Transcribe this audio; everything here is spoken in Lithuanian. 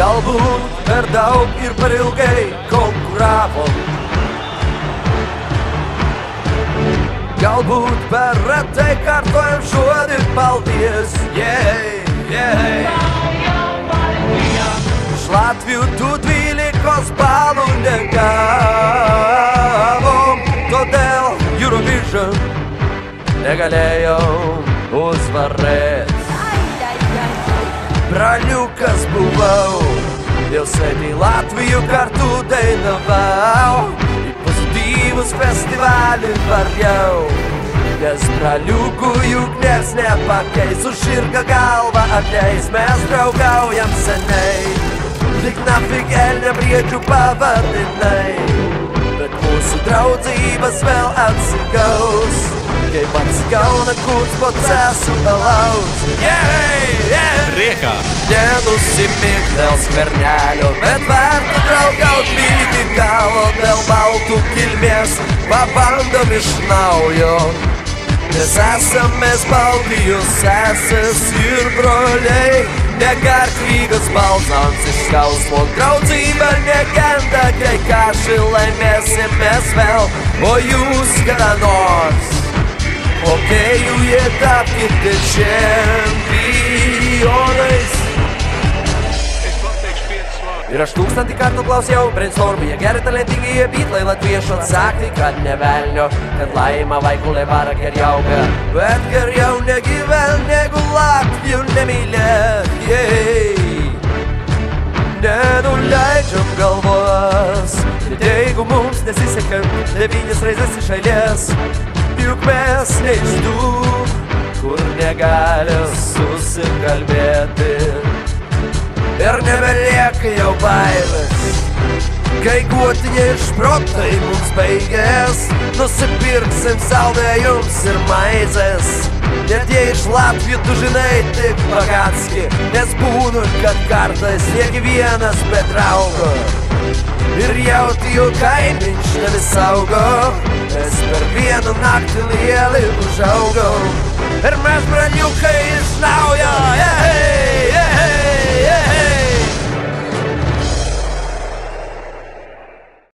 Galbūt per daug ir per ilgai konkuravom. Galbūt per retai kartojam žodį paldies. Yeah, yeah. Iš Latvijų tų dvylikos balų negavom, todėl Eurovision negalėjau uzvarėti. Braliukas buvau, jau seniai Latvijų kartu dainavau, į pozityvus festivalį varjau. Nes braliukų juk nes nepakeis, už širką galvą atleis, mes draugaujam seniai. Tik nafig elne briedžių pavadinai, bet mūsų draudzības vėl atsigaus. Kaip atsigauna kurs procesų alaus. Yeah, yeah. Nenusimink dėl skvernelio, bet verta draugaut lygi galo dėl baltų kilmės. Pabandom iš naujo. Nes esame Baltijos sesės ir broliai Negark lygas balsams iš skausmo Draudzyba negenda, kai kažkai laimėsim mes vėl O jūs kada nors Hokėjų jie tapkite čempionais Ir aš tūkstantį kartų klausiau, brainstormų, jie gerai talentingi, jie bitlai latviešu atsakyti, kad ne velnio, kad laima vaikulė vara geriauga. Bet geriau negyven, negu Latvijų nemylėt, jei. Nenuleidžiam galvos, net jeigu mums nesiseka devynis raizės iš eilės, juk mes ne iš tų, kur negali susikalbėti ir nebelieka jau baimės. Kai guotiniai išprotai mums baigės, nusipirksim saldėjums ir maizės. Net jei iš Latvijų tu žinai tik pagatski, nes būnu, kad kartais nieki vienas be draugo. Ir jauti jų kaimiņš nevis saugo, nes per vieną naktį lielį užaugau.